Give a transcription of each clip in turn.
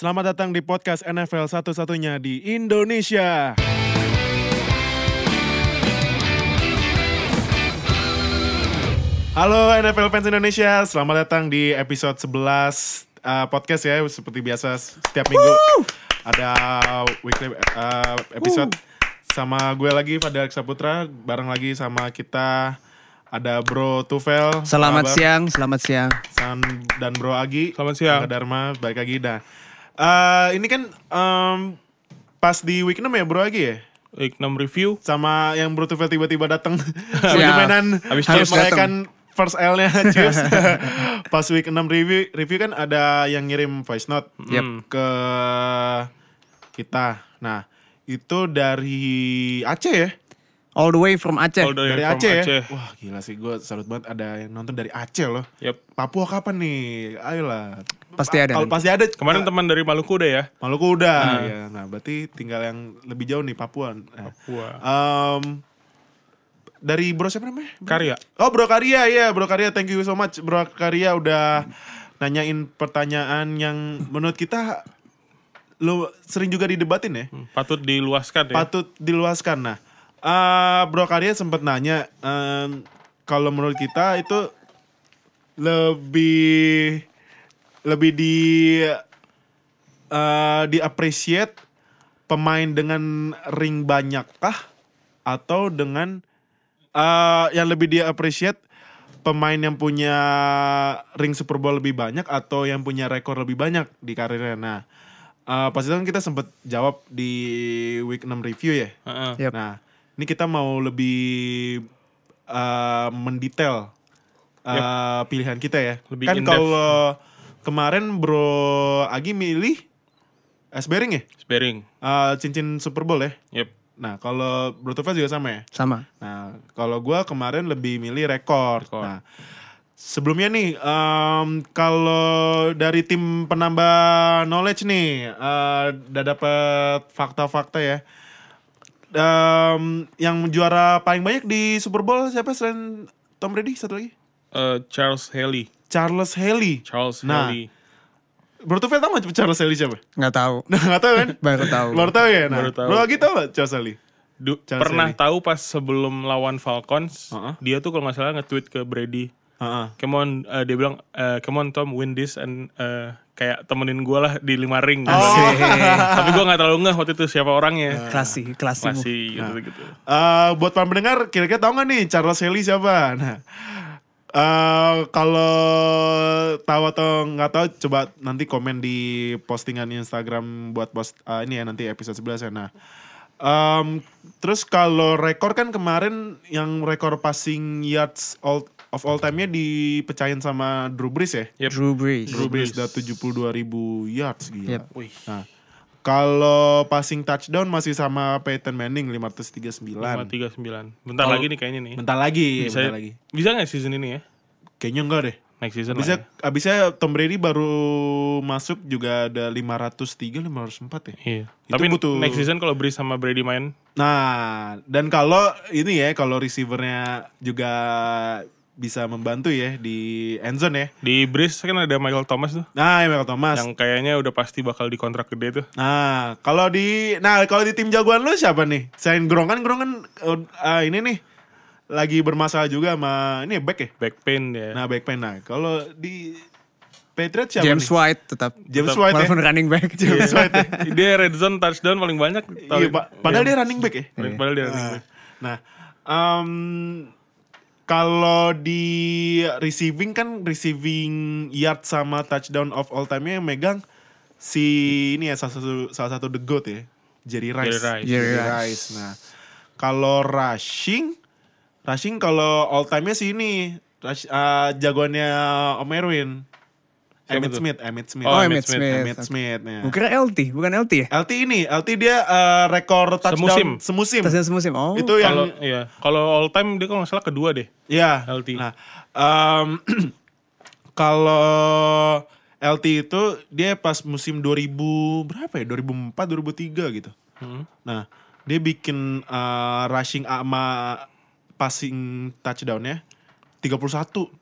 Selamat datang di podcast NFL satu-satunya di Indonesia. Halo NFL fans Indonesia, selamat datang di episode 11 uh, podcast ya. Seperti biasa setiap minggu ada weekly uh, episode sama gue lagi Fadil Saputra, bareng lagi sama kita ada Bro Tufel. Selamat kabar? siang, selamat siang. San dan Bro Agi. Selamat siang. Angga Dharma, balik lagi. Nah, eh, ini kan em, pas di week 6 ya Bro Agi ya? Week 6 review. Sama yang Bro Tufel tiba-tiba datang. Sebagai mainan Habis harus merayakan first L-nya Chiefs. pas week 6 review, review kan ada yang ngirim voice note Yep. ke kita. Nah, itu dari Aceh ya? All the way from Aceh. All the way Dari from Aceh, ya? Wah gila sih, gue salut banget ada yang nonton dari Aceh loh. Yep. Papua kapan nih? Ayolah. Pasti ada Kalau nanti. pasti ada. Kemarin teman dari Maluku udah ya. Maluku udah. Ya, nah berarti tinggal yang lebih jauh nih Papua. Nah, Papua. em, dari Bro siapa namanya? Karya. Oh Bro Karya ya, Bro Karya thank you so much. Bro Karya udah nanyain pertanyaan yang menurut kita lo sering juga didebatin ya. Hmm, Patut diluaskan ya. Patut diluaskan. Nah, eh, Bro Karya sempat nanya em, kalau menurut kita itu lebih lebih di eh di appreciate pemain dengan ring banyak kah atau dengan eh yang lebih di appreciate pemain yang punya ring Super Bowl lebih banyak atau yang punya rekor lebih banyak di karirnya. Nah, eh pas itu kan kita sempat jawab di week 6 review ya. Heeh. Yep. Nah, ini kita mau lebih eh, mendetail eh, pilihan kita ya. Lebih kan kalau kemarin Bro Agi milih S Bearing ya, Sparing. Eh, cincin Super Bowl ya. Yep. Nah, kalau Bro Tufel juga sama ya. Sama. Nah, kalau gua kemarin lebih milih rekor. Rekor. Nah, sebelumnya nih, em, kalau dari tim penambah knowledge nih, eh, udah dapet fakta-fakta ya. Em, yang juara paling banyak di Super Bowl siapa selain Tom Brady? Satu lagi? Eh, Charles Haley. Charles Haley. Charles Nah. Haley. Bro Tufel tau gak Charles Haley siapa? Nggak tahu. Nah, gak tau kan? Baru tahu. Baru tau ya? Nah, Baru tahu. Bro lagi tau gak Charles Haley? Du- Charles pernah Haley. tahu pas sebelum lawan Falcons, Heeh. dia tuh kalau nggak salah nge-tweet ke Brady, Heeh. "Come on," eh, dia bilang, eh, "Come on Tom, win this and eh, kayak temenin gue lah di lima ring." Oh. Asik. Tapi gue nggak terlalu ngeh waktu itu siapa orangnya. Klasi, klasi. Masih gitu-gitu. Eh, buat para pendengar, kira-kira tahu nggak nih Charles Haley siapa? Nah, eh, kalau tahu atau nggak tahu, coba nanti komen di postingan Instagram buat post eh, ini ya nanti episode 11 ya. Nah, em, terus kalau rekor kan kemarin yang rekor passing yards all, of all time-nya dipecahin sama Drew Brees ya. Yep. Drew Brees. Drew Brees udah 72 ribu yards gila. Yep. Wih. Nah, kalau passing touchdown masih sama Peyton Manning 539. 539. Bentar Kalau- lagi nih kayaknya nih. Bentar lagi, Bisa bentar lagi. bisa nggak season ini ya? Kayaknya enggak deh. Next season Abisnya, lah ya. abisnya Tom Brady baru masuk juga ada 503, 504 ya. Iya. Itu Tapi butuh- next season kalau Breeze sama Brady main, Nah, dan kalau ini ya, kalau receivernya juga bisa membantu ya di endzone ya. di Breeze kan ada Michael Thomas tuh. Nah, Michael Thomas. Yang kayaknya udah pasti bakal dikontrak gede tuh. Nah, kalau di nah kalau di tim jagoan lu siapa nih? Selain Gronk kan Gronk kan uh, ah, ini nih lagi bermasalah juga sama ini back ya. Back pain dia. Nah, back pain. Nah, kalau di Patriots siapa James nih? White tetap. James Tetap White ya. Walaupun running back. James White ya. dia red zone touchdown paling banyak. Iya, pa- padahal dia running back ya. Paling- Padahal dia running Nah, back. Nah, em, kalau di receiving kan receiving yard sama touchdown of all time-nya yang megang si ini ya salah satu salah satu the goat ya, Jerry Rice. Jerry Rice. Jerry Rice. Nah, kalau rushing, rushing kalau all time-nya sih ini rush, eh, jagoannya Om Erwin. Tuh? Smith, Emmitt Smith. Oh, Emmitt Emmitt Smith. Smith. Emmitt Smith. ya. Gue kira LT, bukan LT ya? LT ini, LT dia eh, rekor touchdown Semusim. semusim. Tasnya semusim. Oh. Itu Kalau yang iya, kalau all time dia kalau nggak salah kedua deh. ya LT. Nah, em, kalau LT itu dia pas musim 2000 berapa ya? 2004 2003 gitu. Hmm. Nah, dia bikin eh, rushing sama passing touchdown ya 31.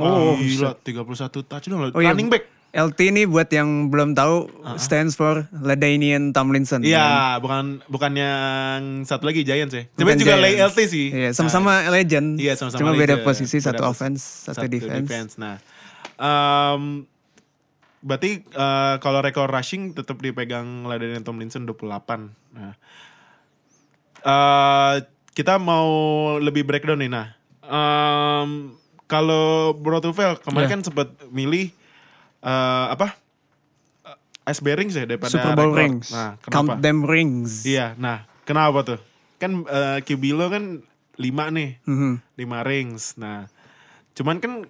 Oh, gila, 31 touchdown loh. Oh, iya. Running back. LT ini buat yang belum tahu stands for Ladainian Tomlinson. Iya, bukan bukan yang satu lagi Giants ya. Sebenarnya juga Giants. lay LT sih. Iya, sama-sama legend. Iya, sama-sama Cuma beda posisi, Beda satu offense, satu, defense. Nah, em, berarti eh, kalau rekor rushing tetap dipegang Ladainian Tomlinson 28. Nah, eh, kita mau lebih breakdown nih. Nah, em, kalau Bro Tufel kemarin Iya. kan sempat milih eh, apa? Eh, Ice Bearings ya daripada Super Bowl rekor. rings. Nah, Count kenapa? them rings. Iya, nah kenapa tuh? Kan eh, QB lo kan 5 nih, Mhm. 5 rings. Nah, cuman kan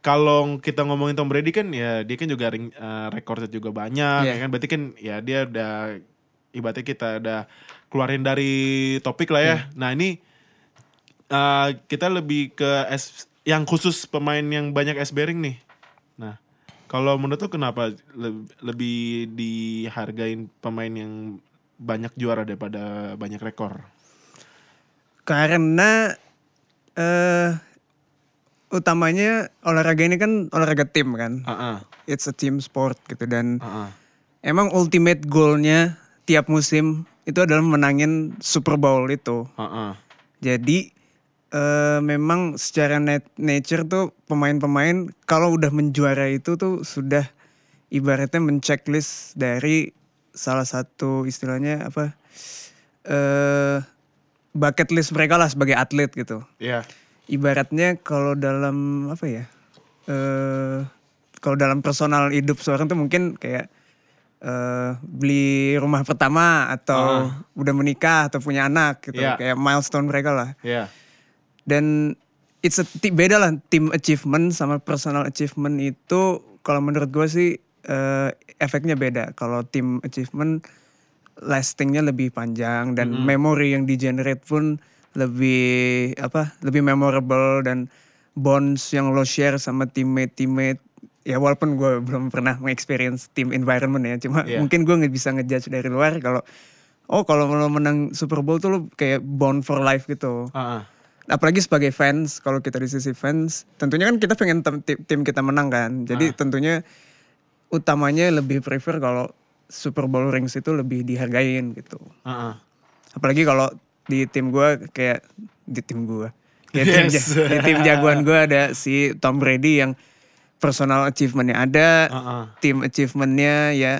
kalau kita ngomongin Tom Brady kan ya dia kan juga ring, eh, rekornya juga banyak Iya. ya kan berarti kan ya dia udah ibaratnya kita udah keluarin dari topik lah ya. Iya. Nah, ini eh, kita lebih ke S yang khusus pemain yang banyak S bearing nih. Nah, kalau menurut tuh kenapa le- lebih dihargain pemain yang banyak juara daripada banyak rekor? Karena eh utamanya olahraga ini kan olahraga tim kan. Heeh. It's a team sport gitu dan Heeh. emang ultimate goalnya tiap musim itu adalah menangin Super Bowl itu. Heeh. Jadi eh memang secara nat- nature tuh pemain-pemain kalau udah menjuara itu tuh sudah ibaratnya menceklis dari salah satu istilahnya apa eh bucket list mereka lah sebagai atlet gitu. Iya. Ibaratnya kalau dalam apa ya? eh kalau dalam personal hidup seorang tuh mungkin kayak eh beli rumah pertama atau udah menikah atau punya anak gitu. Iya. Kayak milestone mereka lah Iya. Dan it's a beda lah team achievement sama personal achievement itu kalau menurut gue sih eh, efeknya beda kalau team achievement lastingnya lebih panjang dan memori yang di generate pun lebih apa lebih memorable dan bonds yang lo share sama teammate teammate ya walaupun gue belum pernah mengexperience team environment ya cuma Iya. mungkin gue nggak bisa ngejudge dari luar kalau oh kalau lo menang Super Bowl tuh lo kayak bond for life gitu Heeh. Apalagi sebagai fans kalau kita di sisi fans tentunya kan kita pengen tim, tim kita menang kan jadi tentunya utamanya lebih prefer kalau Super Bowl rings itu lebih dihargain gitu Heeh. apalagi kalau di tim gue kayak di tim gue ya tim, Yes. ja- di tim jagoan gue ada si Tom Brady yang personal achievementnya ada Heeh. tim achievementnya ya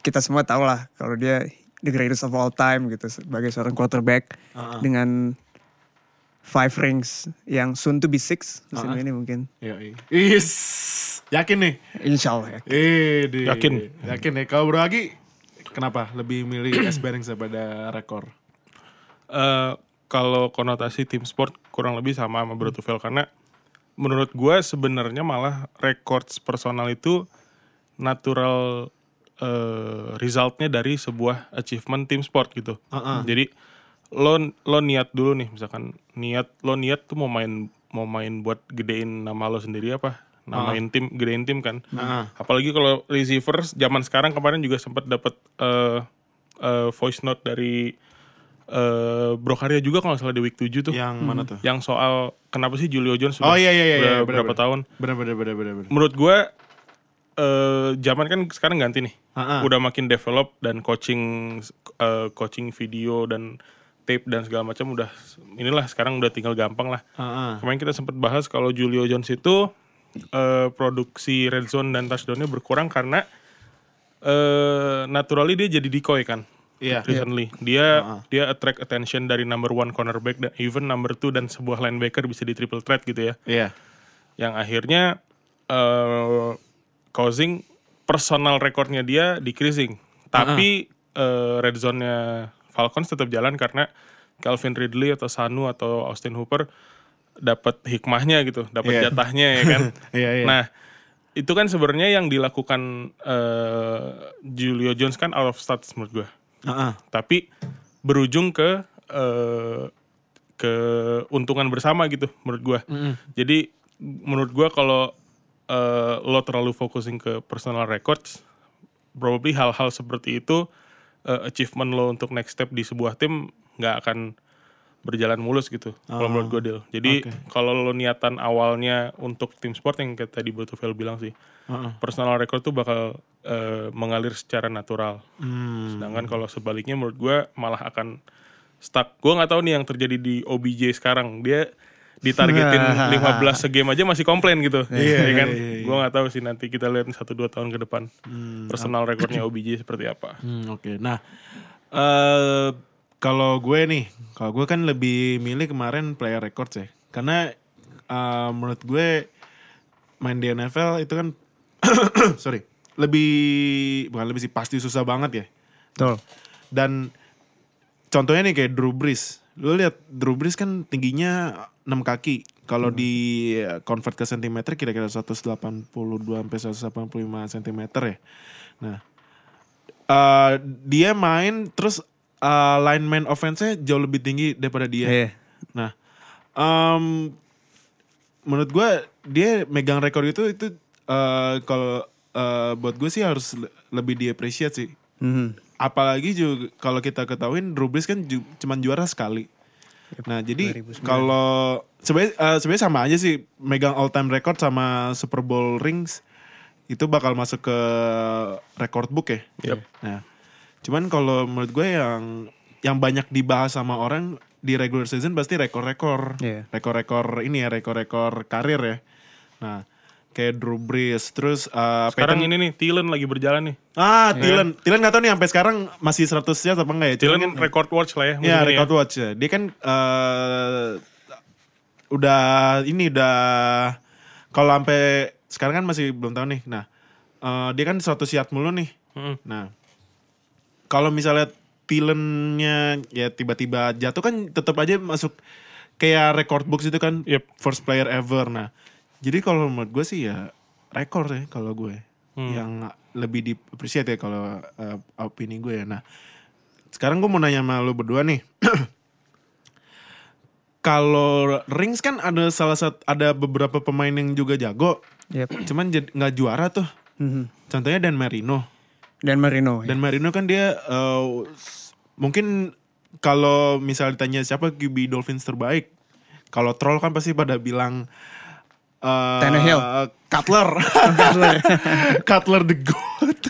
kita semua tahu lah kalau dia the greatest of all time gitu sebagai seorang quarterback Uh-uh. dengan five rings yang soon to be six musim Uh-uh. ini mungkin Yoi. Is. Yakin nih? insya Allah ya Eh, di- Yakin. Yakin nih. Kalau Bro Agi, kenapa lebih milih S Bearings daripada rekor? Eh, kalau konotasi tim sport kurang lebih sama sama Bro Tufel karena menurut gue sebenarnya malah records personal itu natural eh, resultnya dari sebuah achievement tim sport gitu. Heeh. Jadi lo lo niat dulu nih misalkan niat lo niat tuh mau main mau main buat gedein nama lo sendiri apa namain tim gedein tim kan Heeh. apalagi kalau receivers zaman sekarang kemarin juga sempat dapat eh, eh, voice note dari eh Brokaria juga kalau nggak salah di week 7 tuh Yang mana tuh? yang soal kenapa sih Julio Jones Oh sudah iya iya iya. udah iya, berapa bener, tahun Bener bener bener bener. bener. menurut gue eh zaman kan sekarang ganti nih Ha-ha. udah makin develop dan coaching eh, coaching video dan tape dan segala macam udah inilah sekarang udah tinggal gampang lah. Heeh. kemarin kita sempat bahas kalau Julio Jones itu eh, produksi red zone dan touchdownnya berkurang karena eh naturally dia jadi decoy kan Iya. recently. Dia dia attract attention dari number one cornerback dan even number two dan sebuah linebacker bisa di triple threat gitu ya. Iya. yang akhirnya eh causing personal recordnya dia decreasing. Tapi eh, red zone-nya Falcons tetap jalan karena Calvin Ridley atau Sanu atau Austin Hooper dapat hikmahnya gitu dapat Iya. jatahnya ya kan Iya iya. nah itu kan sebenarnya yang dilakukan eh, Julio Jones kan out of stats menurut gue Heeh. tapi berujung ke eh, keuntungan bersama gitu menurut gua. Jadi menurut gua kalau eh, lo terlalu focusing ke personal records, probably hal-hal seperti itu eh, achievement lo untuk next step di sebuah tim nggak akan berjalan mulus gitu. Kalau menurut gue deal. Jadi kalau lo niatan awalnya untuk tim sport yang kayak tadi Botovel bilang sih, personal record tuh bakal eh, mengalir secara natural. Hmm. Sedangkan kalau sebaliknya menurut gue malah akan stuck. Gue nggak tahu nih yang terjadi di OBJ sekarang. Dia ditargetin 15 segame aja masih komplain gitu. Iya kan? Gue nggak tahu sih nanti kita lihat satu dua tahun ke depan personal recordnya OBJ seperti apa. Hmm, Oke, nah eh kalau gue nih, kalau gue kan lebih milih kemarin player record ya, karena eh, menurut gue main di NFL itu kan, sorry, lebih bukan lebih sih pasti susah banget ya. Betul. Dan contohnya nih kayak Drew Brees, lu lihat Drew Brees kan tingginya 6 kaki. Kalau di convert ke sentimeter kira-kira 182 sampai 185 cm ya. Nah, eh dia main terus eh, lineman offense-nya jauh lebih tinggi daripada dia. Iya. Nah, em, menurut gue dia megang rekor itu itu eh, kalau eh, buat gue sih harus le- lebih di-appreciate sih. Mhm. Apalagi juga kalau kita ketahuin Brees kan ju- cuman juara sekali. Nah jadi kalau sebenarnya sebenarnya sama aja sih megang all time record sama Super Bowl rings itu bakal masuk ke record book ya. Yep. Nah cuman kalau menurut gue yang yang banyak dibahas sama orang di regular season pasti rekor-rekor, Iya. rekor-rekor ini ya rekor-rekor karir ya. Nah kayak Drew Brees terus eh, Sekarang Peyton- ini nih Thielen lagi berjalan nih. Ah, Thielen. Thielen gak tau nih sampai sekarang masih 100 yards apa enggak ya? Cuman Thielen record watch lah ya. Ya, musim ini record watch ya. Dia kan eh udah ini udah kalau sampai sekarang kan masih belum tahu nih. Nah, eh, dia kan 100 yard mulu nih. Mm. Nah, kalau misalnya Thielennya ya tiba-tiba jatuh kan tetap aja masuk kayak record books itu kan Yep. first player ever. Nah, jadi kalau menurut gue sih ya rekor ya kalau gue Hmm. yang lebih di appreciate ya kalau eh, opini gue ya. Nah, sekarang gue mau nanya sama lu berdua nih. kalau rings kan ada salah satu ada beberapa pemain yang juga jago, Yep. cuman nggak juara tuh. Mhm. Contohnya Dan Marino. Dan Marino. ya. Dan Marino kan dia s- mungkin kalau misal ditanya siapa QB Dolphins terbaik, kalau troll kan pasti pada bilang eh, Tannehill. Cutler, Cutler the goat.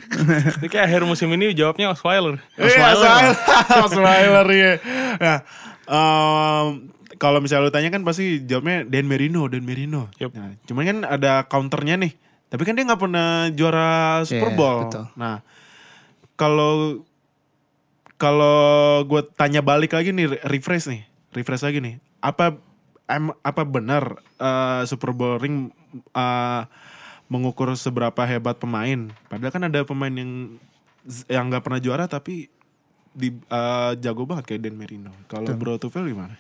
Ini kayak akhir musim ini jawabnya Osweiler. Iya, Osweiler, Osweiler ya. Nah, em, kalau misalnya lu tanya kan pasti jawabnya Dan Marino, Dan Marino. Yup. Nah, cuman kan ada counternya nih. Tapi kan dia nggak pernah juara Super Iya, Bowl. betul. Nah, kalau kalau gue tanya balik lagi nih, re- refresh nih, refresh lagi nih. Apa em, apa benar eh, Super Bowl ring eh, mengukur seberapa hebat pemain? Padahal kan ada pemain yang yang nggak pernah juara tapi di eh, jago banget kayak Dan Marino. Kalau Bro Tufel gimana?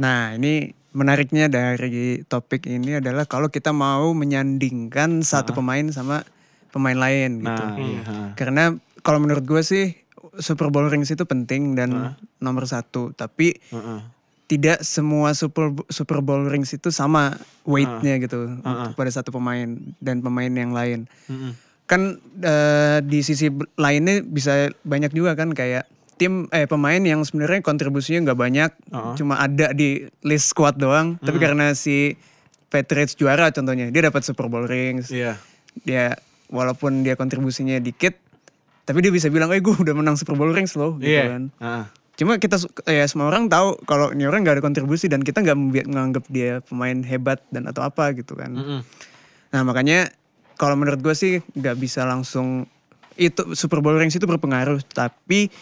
Nah ini menariknya dari topik ini adalah kalau kita mau menyandingkan satu pemain sama pemain lain gitu. Nah, iya. ha. Karena kalau menurut gue sih Super Bowl rings itu penting dan nomor satu. Tapi Heeh. Tidak semua Super Super Bowl rings itu sama weightnya gitu pada satu pemain dan pemain yang lain. Mm-mm. Kan eh, di sisi lainnya bisa banyak juga kan kayak tim eh pemain yang sebenarnya kontribusinya nggak banyak, cuma ada di list squad doang. Tapi karena si Patriots juara contohnya, dia dapat Super Bowl rings. Iya. Dia walaupun dia kontribusinya dikit, tapi dia bisa bilang, "Eh, gue udah menang Super Bowl rings loh." gitu Iya. kan. Heeh. Cuma kita ya semua orang tahu kalau ini orang nggak ada kontribusi dan kita nggak menganggap dia pemain hebat dan atau apa gitu kan. Mm-mm. Nah makanya kalau menurut gue sih nggak bisa langsung itu Super Bowl rings itu berpengaruh tapi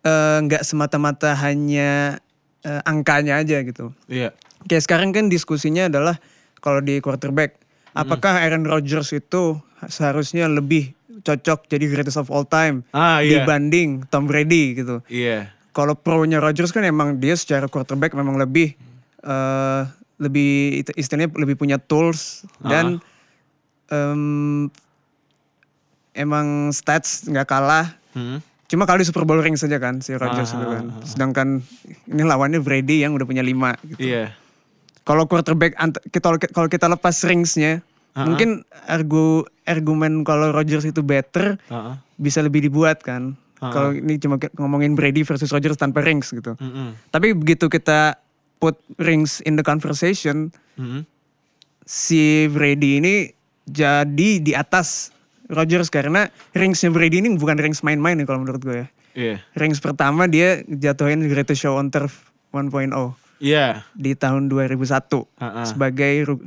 eh, nggak semata-mata hanya eh, angkanya aja gitu. Iya. Kayak sekarang kan diskusinya adalah kalau di quarterback, apakah Aaron Rodgers itu seharusnya lebih cocok jadi greatest of all time Ah, iya. dibanding Tom Brady gitu Iya. Kalau pro-nya Rodgers kan emang dia secara quarterback memang lebih eh lebih istilahnya lebih punya tools dan em, emang stats nggak kalah. Hmm. Cuma kali Super Bowl ring saja kan si Rodgers itu kan. Sedangkan ini lawannya Brady yang udah punya lima. Gitu. Iya. Kalau quarterback kita kalau kita lepas ringsnya, mungkin argu argumen kalau Rodgers itu better Heeh. bisa lebih dibuat kan. Kalau ini cuma ngomongin Brady versus Rodgers tanpa rings gitu. Mm-mm. Tapi begitu kita put rings in the conversation, Mm-mm. si Brady ini jadi di atas Rodgers karena ringsnya Brady ini bukan rings main-main nih kalau menurut gue ya. Iya. Rings pertama dia jatuhin Greatest Show on Turf 1.0 Iya. di tahun 2001 Ha-ha. sebagai ru-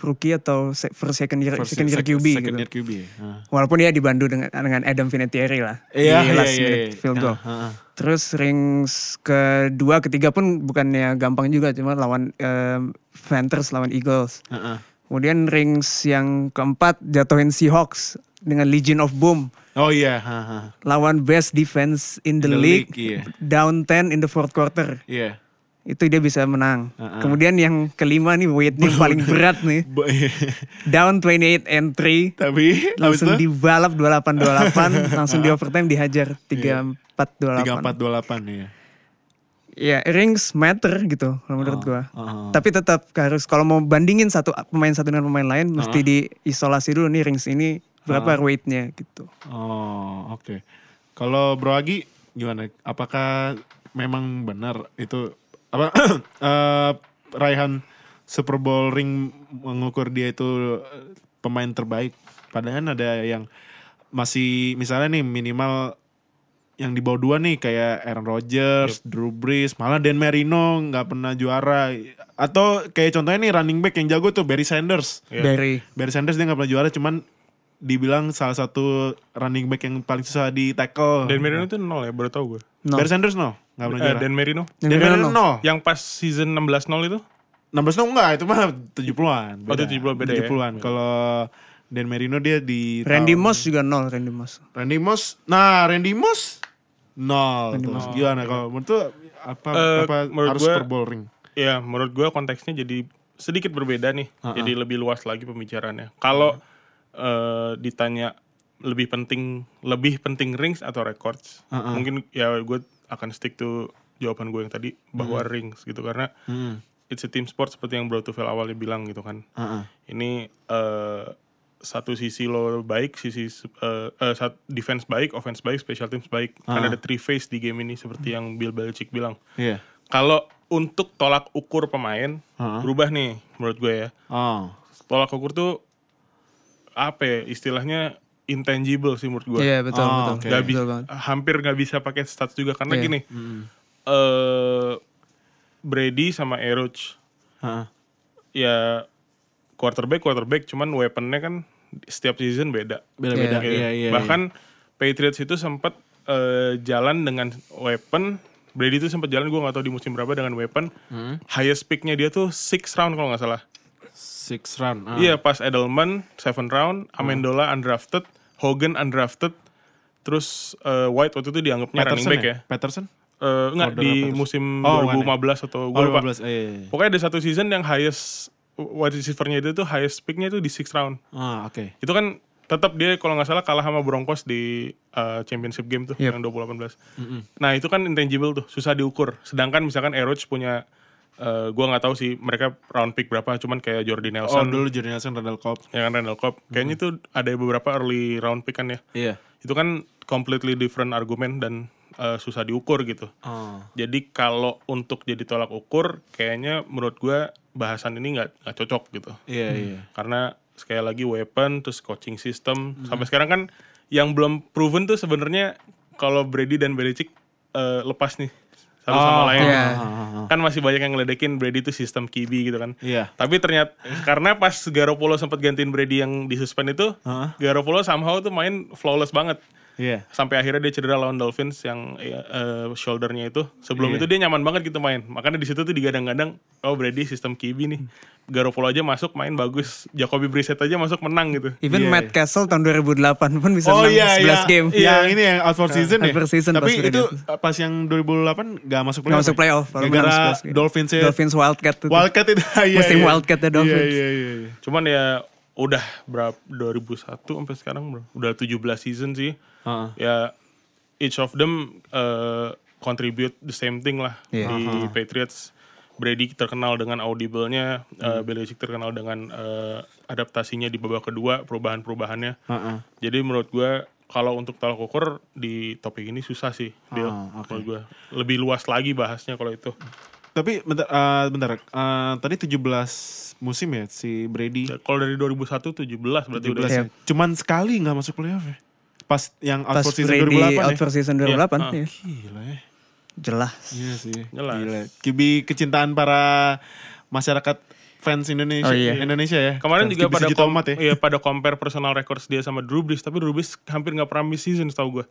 rookie atau first second year First- second year second- QB second gitu. year QB. Ah. Walaupun dia dibantu dengan dengan Adam Vinatieri lah Iya, di iya, last iya, minute iya. field goal. Ah, ah. Terus rings kedua, ketiga pun bukannya gampang juga, cuma lawan em, Panthers lawan Eagles. Ah, ah. Kemudian rings yang keempat jatuhin Seahawks dengan Legion of Boom. Oh iya. ha, ha. Lawan best defense in the, In the league, league, iya. down 10 in the fourth quarter. Iya. Itu dia bisa menang. Uh-uh. Kemudian yang kelima nih weightnya paling berat nih. Iya. Down 28 and 3. Tapi Langsung dibalap 28-28. langsung di overtime dihajar 34-28. 34 28 ya. Ya rings matter gitu kalau menurut Oh, gua. oh. Tapi tetap harus kalau mau bandingin satu pemain satu dengan pemain lain mesti diisolasi dulu nih rings ini berapa weightnya gitu. Oh, oke. Kalau Bro Agi gimana? Apakah memang benar itu apa eh, raihan Super Bowl ring mengukur dia itu eh, pemain terbaik? Padahal ada yang masih misalnya nih minimal yang di bawah dua nih kayak Aaron Rodgers, Drew Brees, malah Dan Marino nggak pernah juara. Atau kayak contohnya nih running back yang jago tuh Barry Sanders. Dari Barry Sanders dia nggak pernah juara cuman dibilang salah satu running back yang paling susah di tackle. Dan Marino itu nol ya, baru tau gue. No. Barry Sanders no, nggak pernah Eh, juara. Dan Marino. Dan Dan Marino Marino no. no. Yang pas season 16-0 itu? 16 no enggak, itu mah 70-an. Oh, 70-an beda ya. 70-an. Kalau Dan Marino dia di Randy tahun- Moss juga nol Randy Moss. Randy Moss. Nah, Randy Moss nol. Terus gimana kalau menurut tuh apa Eh, apa menurut harus gua- Super Bowl ring? Ya, menurut gue konteksnya jadi sedikit berbeda nih. Jadi lebih luas lagi pembicaraannya. Kalau eh, ditanya lebih penting lebih penting rings atau records, mungkin ya gue akan stick to jawaban gue yang tadi bahwa rings gitu karena Hmm. it's a team sport seperti yang Bro Tufel awalnya bilang gitu kan. Heeh. Ini eh, satu sisi lo baik, sisi eh, eh, sat- defense baik, offense baik, special teams baik. Kan ada three phase di game ini seperti yang Bill Belichick bilang. Iya. Kalau untuk tolak ukur pemain Heeh. berubah nih menurut gue ya. Oh. Tolak ukur tuh apa ya, istilahnya intangible sih menurut gue. Iya betul Oh, betul. oke. Nggak Betul banget. hampir nggak bisa pakai stats juga karena Iya. gini. eh Brady sama Eroch Heeh. ya quarterback quarterback cuman weaponnya kan setiap season beda. Beda-beda. Gitu. Iya, iya. Bahkan Patriots itu sempat eh, jalan dengan weapon Brady itu sempat jalan gue gak tahu di musim berapa dengan weapon Hmm. highest picknya dia tuh six round kalau nggak salah Six run. ah. iya pas Edelman seven round Amendola undrafted Hogan undrafted terus eh, White waktu itu dianggapnya running Patterson back ya, Patterson? Eh, enggak Order di Patterson. musim Oh, bukan ya? 2015 atau gue Oh, lupa 15. Eh, iya, iya. pokoknya ada satu season yang highest wide receiver-nya itu tuh highest picknya itu di six round Ah, oke. itu kan tetap dia kalau nggak salah kalah sama Broncos di uh, championship game tuh Yep. yang 2018. Nah itu kan intangible tuh, susah diukur. Sedangkan misalkan Eroch punya, uh, gua nggak tahu sih mereka round pick berapa, cuman kayak Jordi Oh, Nelson, dulu Jordan Nelson, Randall Cobb. ya kan Randall Cobb. Kayaknya itu ada beberapa early round pick kan ya. Iya. Itu kan completely different argumen dan uh, susah diukur gitu. Oh. Jadi kalau untuk jadi tolak ukur, kayaknya menurut gua bahasan ini nggak nggak cocok gitu Iya, iya. karena sekali lagi weapon terus coaching system sampai sekarang kan yang belum proven tuh sebenarnya kalau Brady dan Belichick eh, lepas nih satu sama Oh, lain iya. kan masih banyak yang ngeledekin Brady itu sistem QB gitu kan Iya. tapi ternyata karena pas Garoppolo sempat gantiin Brady yang disuspend itu Heeh. Garoppolo somehow tuh main flawless banget Iya. sampai akhirnya dia cedera lawan Dolphins yang ya, eh, shouldernya itu sebelum Iya. itu dia nyaman banget gitu main makanya di situ tuh digadang-gadang oh Brady sistem QB nih Garoppolo aja masuk main bagus Jacoby Brissett aja masuk menang gitu Even Iya, Matt Castle tahun 2008 pun bisa Oh menang iya, 11 iya. game. Yang ini yang out for season ya. Out for season Tapi pas itu Brady. pas yang 2008 gak masuk playoff. Nggak masuk ya? playoff. Gara-gara 11 game. Dolphins ya. Dolphins Wildcat tuh. Wildcat itu. iya, Musim iya. Wildcat ya Dolphins. Iya, iya, iya. iya. cuman ya udah berapa 2001 sampai sekarang bro udah 17 season sih Heeh. ya each of them uh, contribute the same thing lah Iya. di Patriots. Brady terkenal dengan audible-nya, uh, Belichick terkenal dengan uh, adaptasinya di babak kedua, perubahan-perubahannya. Heeh. Jadi menurut gue kalau untuk tolak ukur di topik ini susah sih dia Ah, oke. kalau gue lebih luas lagi bahasnya kalau itu Tapi bentar, eh, bentar eh, tadi 17 musim ya si Brady. Ya, kalau dari 2001 17 berarti 17 udah ya. Cuman sekali nggak masuk playoff ya. Pas yang out Pas for season Brady 2008 out ya. for season 2008 Iya, ya. Gila ya. Jelas. Iya sih. Jelas. Gila. Kibi kecintaan para masyarakat fans Indonesia Oh, iya. Indonesia ya. Kemarin Fans juga pada kom- ya. iya, pada compare personal records dia sama Drew Brees, tapi Drew Brees hampir nggak pernah miss season setahu gue.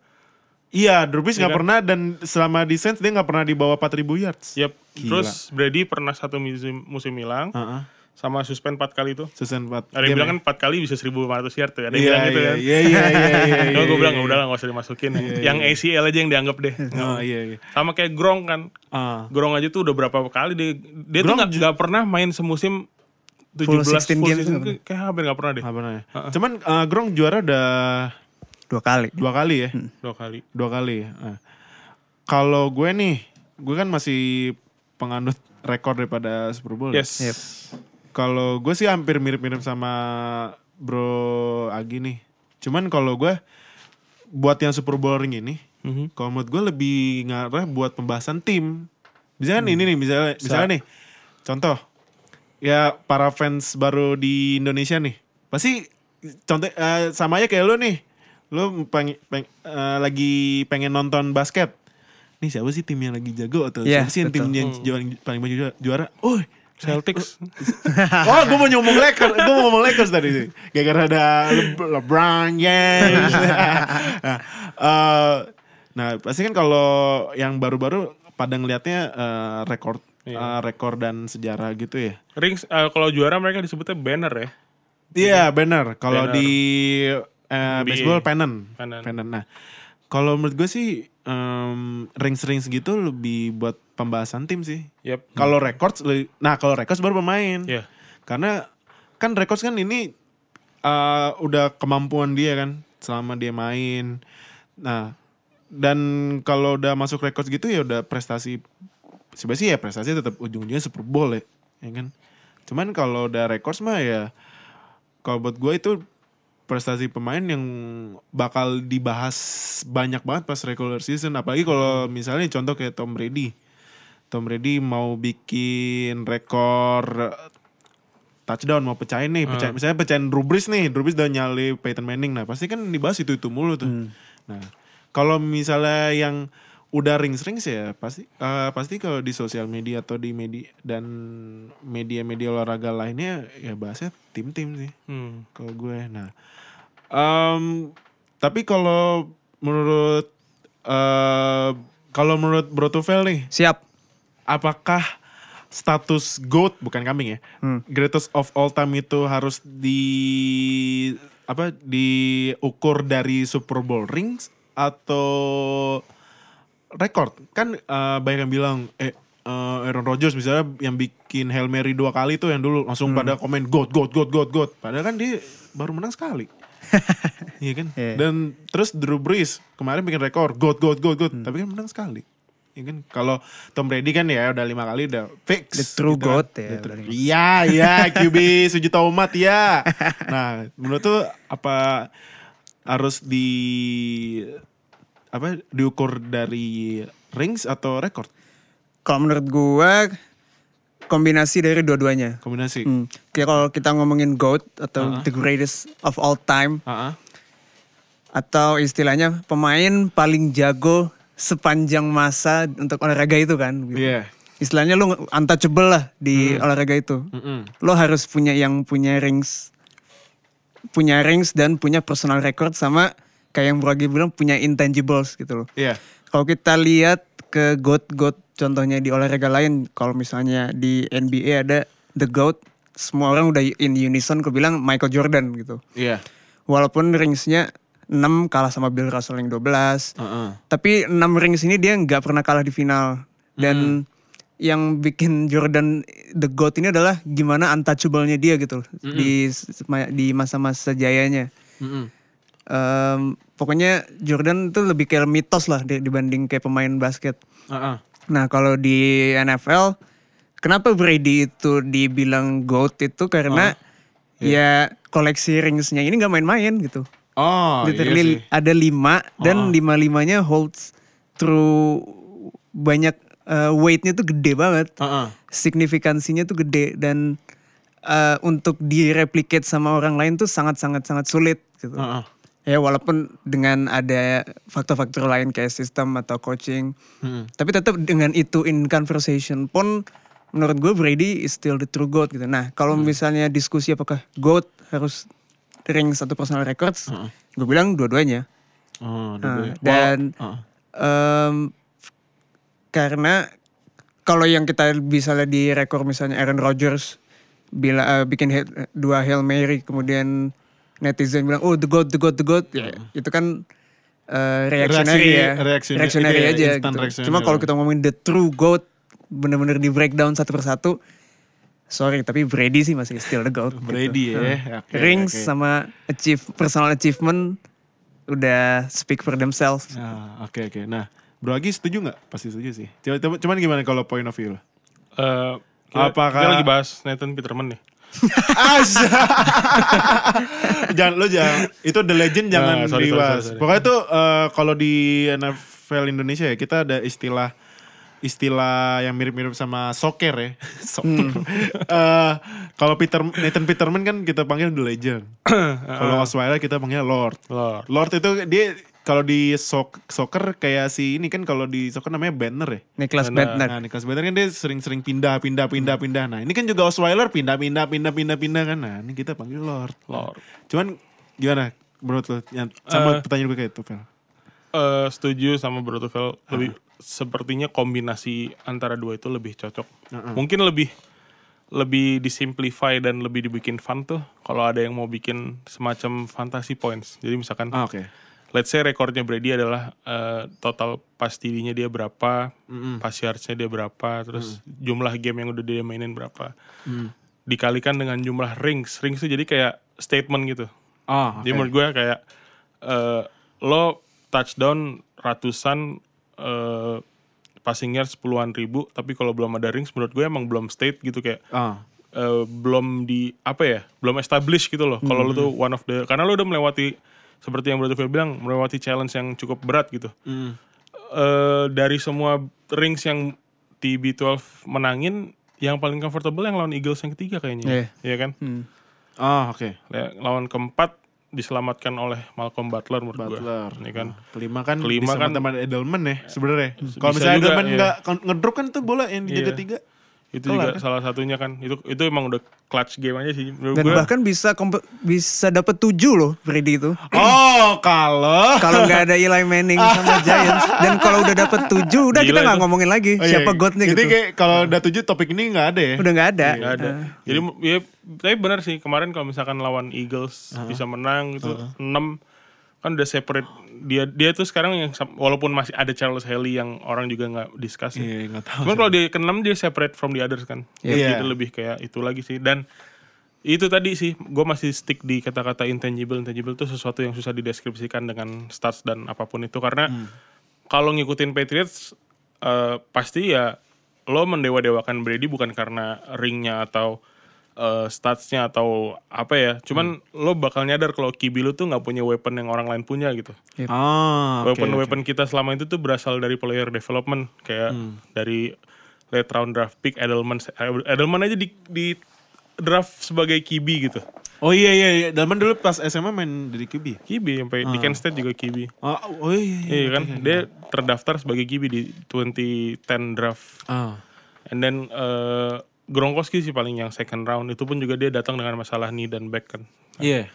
Iya, Drew Brees Iya nggak kan? pernah dan selama di Saints dia nggak pernah di bawah 4000 yards. Yep. Gila. Terus Brady pernah satu musim musim hilang Heeh. sama suspend 4 kali itu. Season 4. Ada yang bilang kan 4 kali bisa 1500 yard tuh. Ada yang Iya, bilang gitu iya, kan. iya, iya, iya, iya, Cuma iya, gue bilang iya, udah lah gak usah dimasukin. yang ACL aja yang dianggap deh. Oh, iya, iya. Sama kayak Gronk kan. Ah. Gronk aja tuh udah berapa kali dia dia tuh nggak nggak pernah main semusim 17 Full full, 16 games season tuh. kayak hampir nggak pernah deh. Apa namanya? Cuman eh, Gronk juara udah Dua kali. dua kali ya. Dua kali. Dua kali. ya. Nah, Kalau gue nih, gue kan masih penganut rekor daripada Super Bowl. ya. Yes. Yep. Kalau gue sih hampir mirip-mirip sama Bro Agi nih. Cuman kalau gue buat yang Super Bowl ring ini, Mhm. kalau menurut gue lebih ngarah buat pembahasan tim. Misalnya ini nih, misalnya, misalnya nih, contoh, ya para fans baru di Indonesia nih, pasti contoh eh, sama aja kayak lu nih, lu peng, peng- eh, lagi pengen nonton basket, nih siapa sih tim yang lagi jago atau Iya, siapa sih yang tim yang juara, paling banyak juara, juara? Oh, Celtics. oh, gue mau ngomong Lakers, gue mau ngomong Lakers tadi sih. Gara-gara ada Le- LeBron James. nah, eh, nah, pasti kan kalau yang baru-baru pada ngelihatnya eh, rekor, eh, rekor dan sejarah gitu ya. Rings eh, kalau juara mereka disebutnya banner ya. Iya. Kalau Banner. di eh, NBA. baseball pennant. Pennant. Nah, kalau menurut gue sih em, rings-rings gitu lebih buat pembahasan tim sih. Yep. Kalau records, nah kalau records baru pemain. Iya. Karena kan records kan ini eh, udah kemampuan dia kan selama dia main. Nah, dan kalau udah masuk records gitu ya udah prestasi sebenarnya ya prestasi tetap ujung-ujungnya Super Bowl ya, ya kan. Cuman kalau udah records mah ya kalau buat gue itu prestasi pemain yang bakal dibahas banyak banget pas regular season. Apalagi kalau misalnya contoh kayak Tom Brady. Tom Brady mau bikin rekor eh, touchdown mau pecahin nih pecahin, misalnya pecahin Drew Brees nih Drew Brees udah nyali Peyton Manning. Nah pasti kan dibahas itu itu mulu tuh. Nah kalau misalnya yang udah rings rings ya pasti eh, pasti kalau di sosial media atau di media dan media-media olahraga lainnya ya bahasnya tim-tim sih Hmm. kalau gue nah em, tapi kalau menurut eh kalau menurut Bro Tufel nih Siap. apakah status GOAT bukan kambing ya greatest of all time itu harus di apa diukur dari Super Bowl rings atau record. Kan eh, banyak yang bilang eh eh, Aaron Rodgers misalnya yang bikin Hail Mary dua kali tuh yang dulu langsung pada komen GOAT GOAT GOAT GOAT GOAT. Padahal kan dia baru menang sekali. Iya kan? Iya. dan terus Drew Brees kemarin bikin rekor GOAT GOAT GOAT GOAT. Tapi kan menang sekali. Iya kan? Kalau Tom Brady kan ya udah lima kali udah fix The true gitu kan. GOAT ya. Iya iya QB sejuta umat ya nah menurut tuh apa harus di apa diukur dari rings atau record Kalau menurut gua kombinasi dari dua-duanya. kombinasi Hmm. Kayak kalau kita ngomongin GOAT atau the greatest of all time ah. atau istilahnya pemain paling jago sepanjang masa untuk olahraga itu kan. gitu. Iya. Istilahnya lu untouchable lah di olahraga itu. Mm-mm. Lo harus punya yang punya rings punya rings dan punya personal record sama kayak yang Bro Agi bilang punya intangibles gitu loh. Iya. Kalau kita lihat ke GOAT-GOAT contohnya di olahraga lain, kalau misalnya di NBA ada The GOAT, semua orang udah in unison gue bilang Michael Jordan gitu. Iya. Walaupun ringsnya 6 kalah sama Bill Russell yang 12. Heeh. Tapi 6 rings ini dia nggak pernah kalah di final. Dan yang bikin Jordan the GOAT ini adalah gimana untouchable-nya dia gitu loh, di di masa-masa jayanya. Mm-mm. Em, pokoknya Jordan tuh lebih kayak mitos lah di- dibanding kayak pemain basket. Ah, ah. Nah kalau di NFL, kenapa Brady itu dibilang GOAT itu karena ya koleksi ringsnya ini nggak main-main gitu. Oh, Literally iya sih. ada lima dan lima limanya holds through banyak uh, weightnya tuh gede banget. Heeh. Signifikansinya tuh gede dan uh, untuk direplicate sama orang lain tuh sangat sangat sangat sulit gitu. Heeh. Ya walaupun dengan ada faktor-faktor lain kayak sistem atau coaching, Hmm. tapi tetap dengan itu in conversation pun menurut gue Brady is still the true GOAT gitu. Nah kalau misalnya diskusi apakah GOAT harus ring satu personal records, gue bilang dua-duanya. Oh, Nah, dua-duanya. dan Heeh. em, karena kalau yang kita bisa lihat di rekor misalnya Aaron Rodgers bila eh, bikin hit- dua hail mary kemudian netizen bilang oh the god the god the god ya itu kan eh, reactionary Reaksi- ya reaksi- reactionary iya, aja gitu. cuma kalau kita ngomongin the true goat bener-bener di breakdown satu persatu sorry tapi Brady sih masih still the goat gitu. Brady ya. Oke, rings oke. sama achieve personal achievement udah speak for themselves Ah, Oke oke. Nah, Bro Agi setuju nggak? Pasti setuju sih. Coba, cuman gimana kalau point of view lo? Eh, kita, Apakah- kita lagi bahas Nathan Peterman nih. Jangan lo jangan itu the legend jangan Ah, sorry, dibahas. sorry, sorry. Pokoknya tuh eh, kalau di NFL Indonesia ya kita ada istilah istilah yang mirip-mirip sama soccer ya. Soccer. Eh, kalau Peter Nathan Peterman kan kita panggil the legend. kalau Osweiler kita panggil Lord. Lord. Lord itu dia kalau di sok soccer kayak si ini kan kalau di soccer namanya Banner ya. Niklas Benar. Bentner Nah, Niklas Bentner kan dia sering-sering pindah, pindah, pindah, pindah. Nah, ini kan juga Osweiler pindah, pindah, pindah, pindah, pindah kan. Nah, ini kita panggil Lord. Lord. Cuman gimana menurut lo? Yang sama pertanyaan gue kayak itu, Vel. Eh, setuju sama Bro Tufel. Lebih sepertinya kombinasi antara dua itu lebih cocok. Mungkin lebih lebih disimplify dan lebih dibikin fun tuh kalau ada yang mau bikin semacam fantasy points. Jadi misalkan Ah, oke. Let's say rekornya Brady adalah eh, total pas TD-nya dia berapa, pas yards-nya dia berapa, terus jumlah game yang udah dia mainin berapa. Dikalikan dengan jumlah rings. Rings itu jadi kayak statement gitu. Ah, oke. Jadi menurut gue kayak eh, lo touchdown ratusan eh, passing yards puluhan ribu, tapi kalau belum ada rings menurut gue emang belum state gitu kayak Ah, eh, belum di apa ya, belum establish gitu loh. Kalau lo tuh one of the karena lo udah melewati seperti yang Brother Phil bilang melewati challenge yang cukup berat gitu. mm. Eh, dari semua rings yang TB12 menangin yang paling comfortable yang lawan Eagles yang ketiga kayaknya. Iya. Iya kan? Ah, oke. Ya, lawan keempat diselamatkan oleh Malcolm Butler menurut gue. Butler. Ya kan? Kelima kan Kelima kan- teman Edelman ya sebenarnya. Kalau Bisa misalnya juga, Edelman iya. nggak ngedrop kan tuh bola yang dijaga Iya. tiga. Itu Kelar, juga salah satunya kan. Itu itu emang udah clutch game aja sih. Menurut dan gue bahkan bisa kompe- bisa dapat tujuh loh Brady itu. Oh, kalau? Kalau nggak ada Eli Manning sama Giants. Dan kalau udah dapat tujuh udah Gila kita nggak ngomongin lagi Oh, iya. siapa godnya Jadi gitu. kayak kalau udah tujuh topik ini nggak ada ya. udah nggak ada. Nggak ada. Jadi ya tapi benar sih kemarin kalau misalkan lawan Eagles bisa menang gitu 6 kan udah separate dia dia tuh sekarang yang walaupun masih ada Charles Haley yang orang juga nggak discuss ya. Iya, nggak tahu. Cuman kalau dia ke-6 dia separate from the others kan. Iya. Jadi lebih kayak itu lagi sih dan itu tadi sih gue masih stick di kata-kata intangible intangible itu sesuatu yang susah dideskripsikan dengan stats dan apa pun itu karena kalau ngikutin Patriots eh, pasti ya lo mendewa-dewakan Brady bukan karena ringnya atau eh, statsnya atau apa ya cuman lo bakal nyadar kalau QB lo tuh nggak punya weapon yang orang lain punya gitu Ah, oke, weapon oke. weapon kita selama itu tuh berasal dari player development kayak Hmm. dari late round draft pick Edelman Edelman aja di, di draft sebagai QB gitu Oh iya iya iya. Dalman dulu pas SMA main dari QB. QB sampai di Kent State juga QB Oh, oh iya iya. iya kan dia terdaftar sebagai QB di 2010 draft Ah. and then eh, Gronkowski sih paling yang second round itu pun juga dia datang dengan masalah knee dan back kan Iya.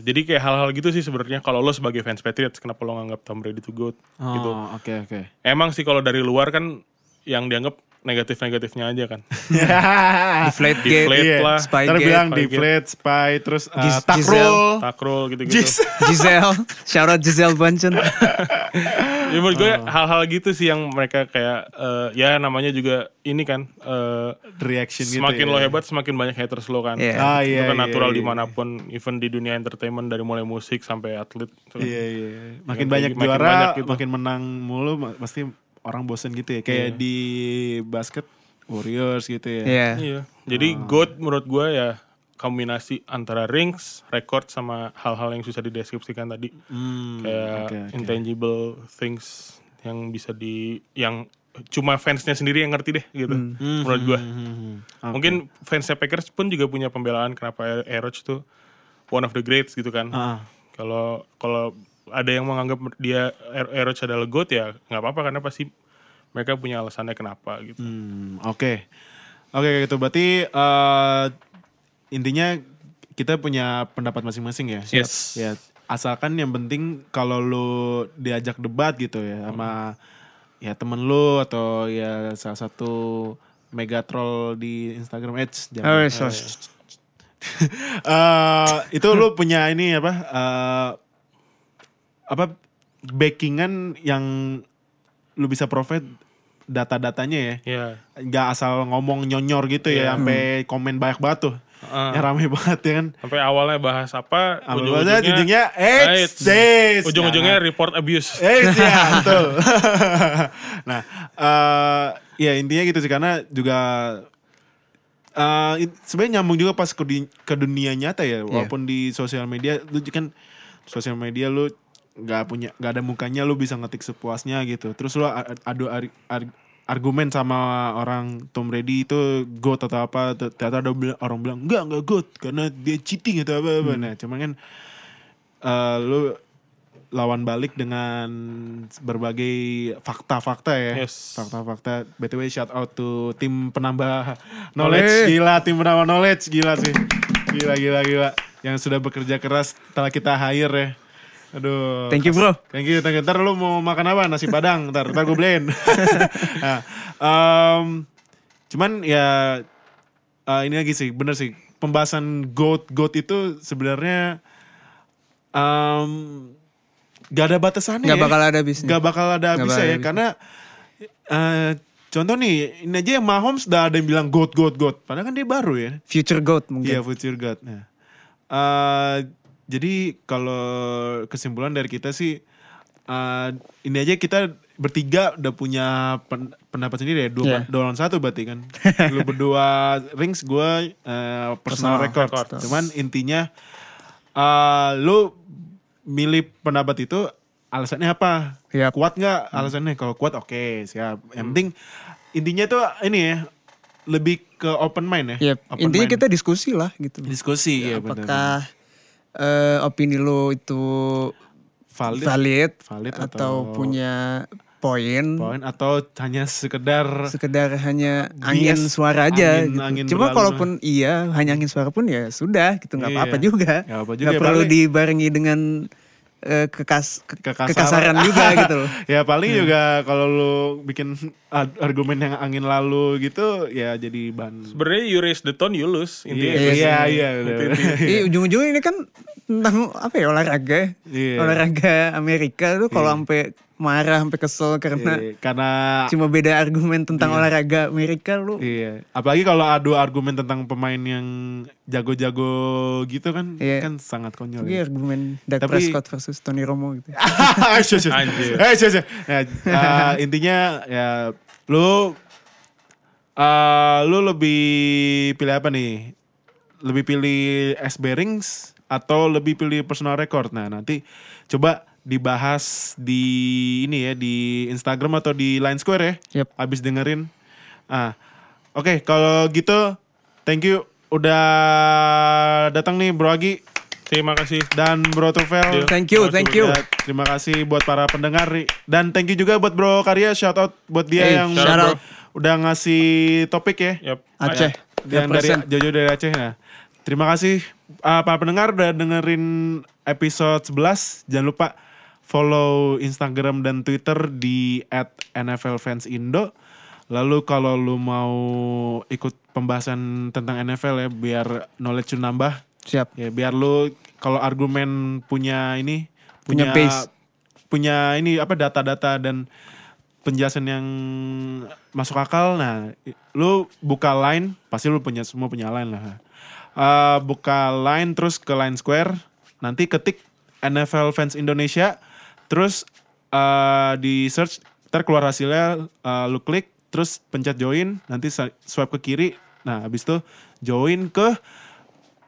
jadi kayak hal-hal gitu sih sebenarnya kalau lo sebagai fans Patriots kenapa lo nganggap Tom Brady itu gitu Oh, oke oke. Emang sih kalau dari luar kan yang dianggap negatif-negatifnya aja kan. deflate gate Deflate Iya. lah, spy Ntar gate bilang deflate, spy, terus uh, Gis- takrol. takrol gitu-gitu. Giselle shout out Giselle Bunchen Ya menurut gue Oh. hal-hal gitu sih yang mereka kayak eh, ya namanya juga ini kan eh, Reaction gitu semakin ya. lo hebat semakin banyak haters lo kan. Iya. Ah, Itu iya, kan iya, natural iya. di mana pun, even di dunia entertainment dari mulai musik sampai atlet. Itu. Iya iya. Makin banyak kayak- makin juara, banyak gitu. makin menang mulu pasti orang bosen gitu ya. Kayak di basket Warriors gitu ya. Iya. Iya. Jadi GOAT menurut gue ya kombinasi antara rings, record sama hal-hal yang susah dideskripsikan tadi. Hmm, Kayak oke, oke. intangible things yang bisa di yang cuma fansnya sendiri yang ngerti deh gitu. Menurut gua. Hmm, oke. Mungkin fansnya Packers pun juga punya pembelaan kenapa Eroch tuh one of the greats gitu kan. Ah. Kalau kalau ada yang menganggap dia Eroch adalah GOAT ya nggak apa-apa karena pasti mereka punya alasannya kenapa gitu. Hmm, oke. Oke gitu berarti eh, intinya kita punya pendapat masing-masing ya. Yes. Ya, asalkan yang penting kalau lu diajak debat gitu ya sama ya temen lu atau ya salah satu mega troll di Instagram Edge Oh, jangan. sorry. Eh, itu lu punya ini apa? eh, apa backingan yang lu bisa provide data-datanya ya Ya. nggak asal ngomong nyonyor gitu ya sampai komen banyak banget tuh Ah. yang rame banget ya kan Sampai awalnya bahas apa, ujung-ujungnya ujungnya, "Eits, Eits. this." ujung-ujungnya Nah. report abuse. Eh ya betul. nah eh ya intinya gitu sih karena juga eh it- sebenarnya nyambung juga pas ke, di- ke dunia nyata ya walaupun di sosial media lu kan sosial media lu nggak punya nggak ada mukanya lu bisa ngetik sepuasnya gitu terus lu adu ar- ar- argumen sama orang Tom Brady itu goat atau apa ter- ternyata ada orang bilang enggak enggak goat karena dia cheating atau apa apa nah cuman kan eh, lu lawan balik dengan berbagai fakta-fakta ya. Yes. Fakta-fakta. BTW shout out to tim penambah knowledge. Oleh. Gila, tim penambah knowledge. Gila sih. Gila, gila, gila. Yang sudah bekerja keras setelah kita hire ya. Aduh. Thank you bro. Thank you, thank you. Ntar lu mau makan apa? Nasi padang. Ntar, ntar gue beliin. nah, em, cuman ya eh, ini lagi sih, bener sih. Pembahasan goat goat itu sebenarnya em, gak ada batasannya. Gak ya. bakal ada habisnya. Gak bakal ada habisnya ya. Karena eh, contoh nih, ini aja yang Mahomes udah ada yang bilang goat goat goat. Padahal kan dia baru ya. Future GOAT mungkin. Iya future god. Nah, eh, jadi kalau kesimpulan dari kita sih eh, ini aja kita bertiga udah punya pen- pendapat sendiri ya dua, Iya. dua lawan satu berarti kan. Lu berdua rings gue eh, personal, Personal record. record. Cuman intinya eh, lu milih pendapat itu alasannya apa? Yap. Kuat nggak alasannya? Kalau kuat oke siap. Yang penting intinya tuh ini ya lebih ke open mind ya. Yep. Open Intinya mind. kita diskusi lah gitu. diskusi ya benar. Apakah eh, opini lo itu valid, valid, valid atau, atau punya poin poin atau hanya sekedar sekedar hanya angin Bias, suara aja angin- gitu. angin Cuma berlalu. kalaupun iya hanya angin suara pun ya sudah gitu nggak Iya. apa-apa juga. Nggak apa-apa juga, Nggak perlu dibarengi dengan eh, kekas ke- Kekasaran. kekasaran juga gitu loh. ya paling juga kalau lu bikin argumen yang angin lalu gitu ya jadi bahan Sebenarnya you raise the tone, you lose. iya Intinya iya iya, iya, bener. Iya ujung-ujungnya ini kan tentang apa ya olahraga. ya. Iya. Olahraga Amerika tuh kalau sampai marah sampai kesel karena Iya, karena cuma beda argumen tentang olahraga Amerika lu. Iya, apalagi kalau adu argumen tentang pemain yang jago-jago gitu kan, Iya. kan sangat konyol. Lagi ya. argumen Dak Tapi- Prescott versus Tony Romo gitu. Eh. Anjir. Eh, shush, shush. Ya, eh, intinya ya lu eh lu lebih pilih apa nih? Lebih pilih S Bearings atau lebih pilih personal record? Nah, nanti coba dibahas di ini ya di Instagram atau di Line Square ya. Yep. Abis dengerin. Ah. Oke, kalau gitu thank you udah datang nih Bro Agi Terima kasih. dan Bro Tufel. Thank you, thank you. Ya, terima kasih buat para pendengar. Dan thank you juga buat Bro Karya, shout out buat dia Hey, yang shout udah, out. udah ngasih topik ya. Yap. Aceh. Yang dari. Jojo dari Aceh. Nah, terima kasih uh, para pendengar udah dengerin episode 11. Jangan lupa follow Instagram dan Twitter di @nflfansindo. Lalu kalau lu mau ikut pembahasan tentang NFL ya biar knowledge lu nambah, Siap. Ya biar lu kalau argumen punya ini Punya base. punya ini apa data-data dan penjelasan yang masuk akal. Nah, lu buka line pasti lu punya semua punya line lah. Eh, buka line terus ke line square, nanti ketik NFL fans Indonesia, terus eh, di search ntar keluar hasilnya eh, lu klik terus pencet join. Nanti swipe ke kiri. Nah habis itu join ke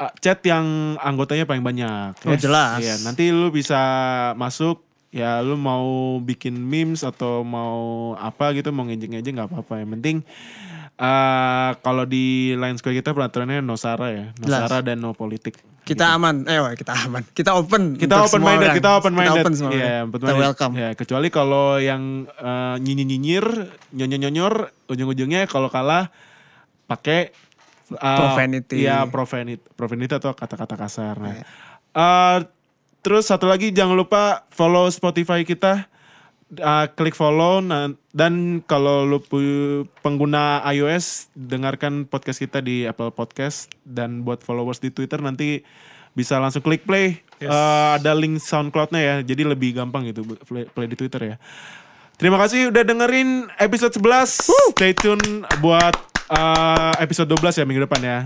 uh, chat yang anggotanya paling banyak. Oh, jelas. Iya, nanti lu bisa masuk. Ya lu mau bikin memes atau mau apa gitu mau ngejek-ngejek nggak apa-apa. Yang penting eh kalau di line square kita peraturannya no sara ya no Jelas. sara dan no politik Kita aman, eh kita aman. Kita open. kita open minded orang. kita open minded Kita open semua Iya, orang. open Kita minded. welcome. Ya, kecuali kalau yang eh, nyinyir nyinyir nyonyor nyonyor ujung-ujungnya kalau kalah pakai eh, Profanity. Iya, profanity, profanity atau kata-kata kasar. Nah, Iya. eh, terus satu lagi jangan lupa follow Spotify kita. Eh, klik follow nah, dan kalau lu pengguna iOS dengarkan podcast kita di Apple Podcast dan buat followers di Twitter nanti bisa langsung klik play. Yes. Eh, ada link SoundCloud-nya ya jadi lebih gampang gitu play, play di Twitter ya. Terima kasih udah dengerin episode 11 stay tune buat eh, episode 12 ya minggu depan ya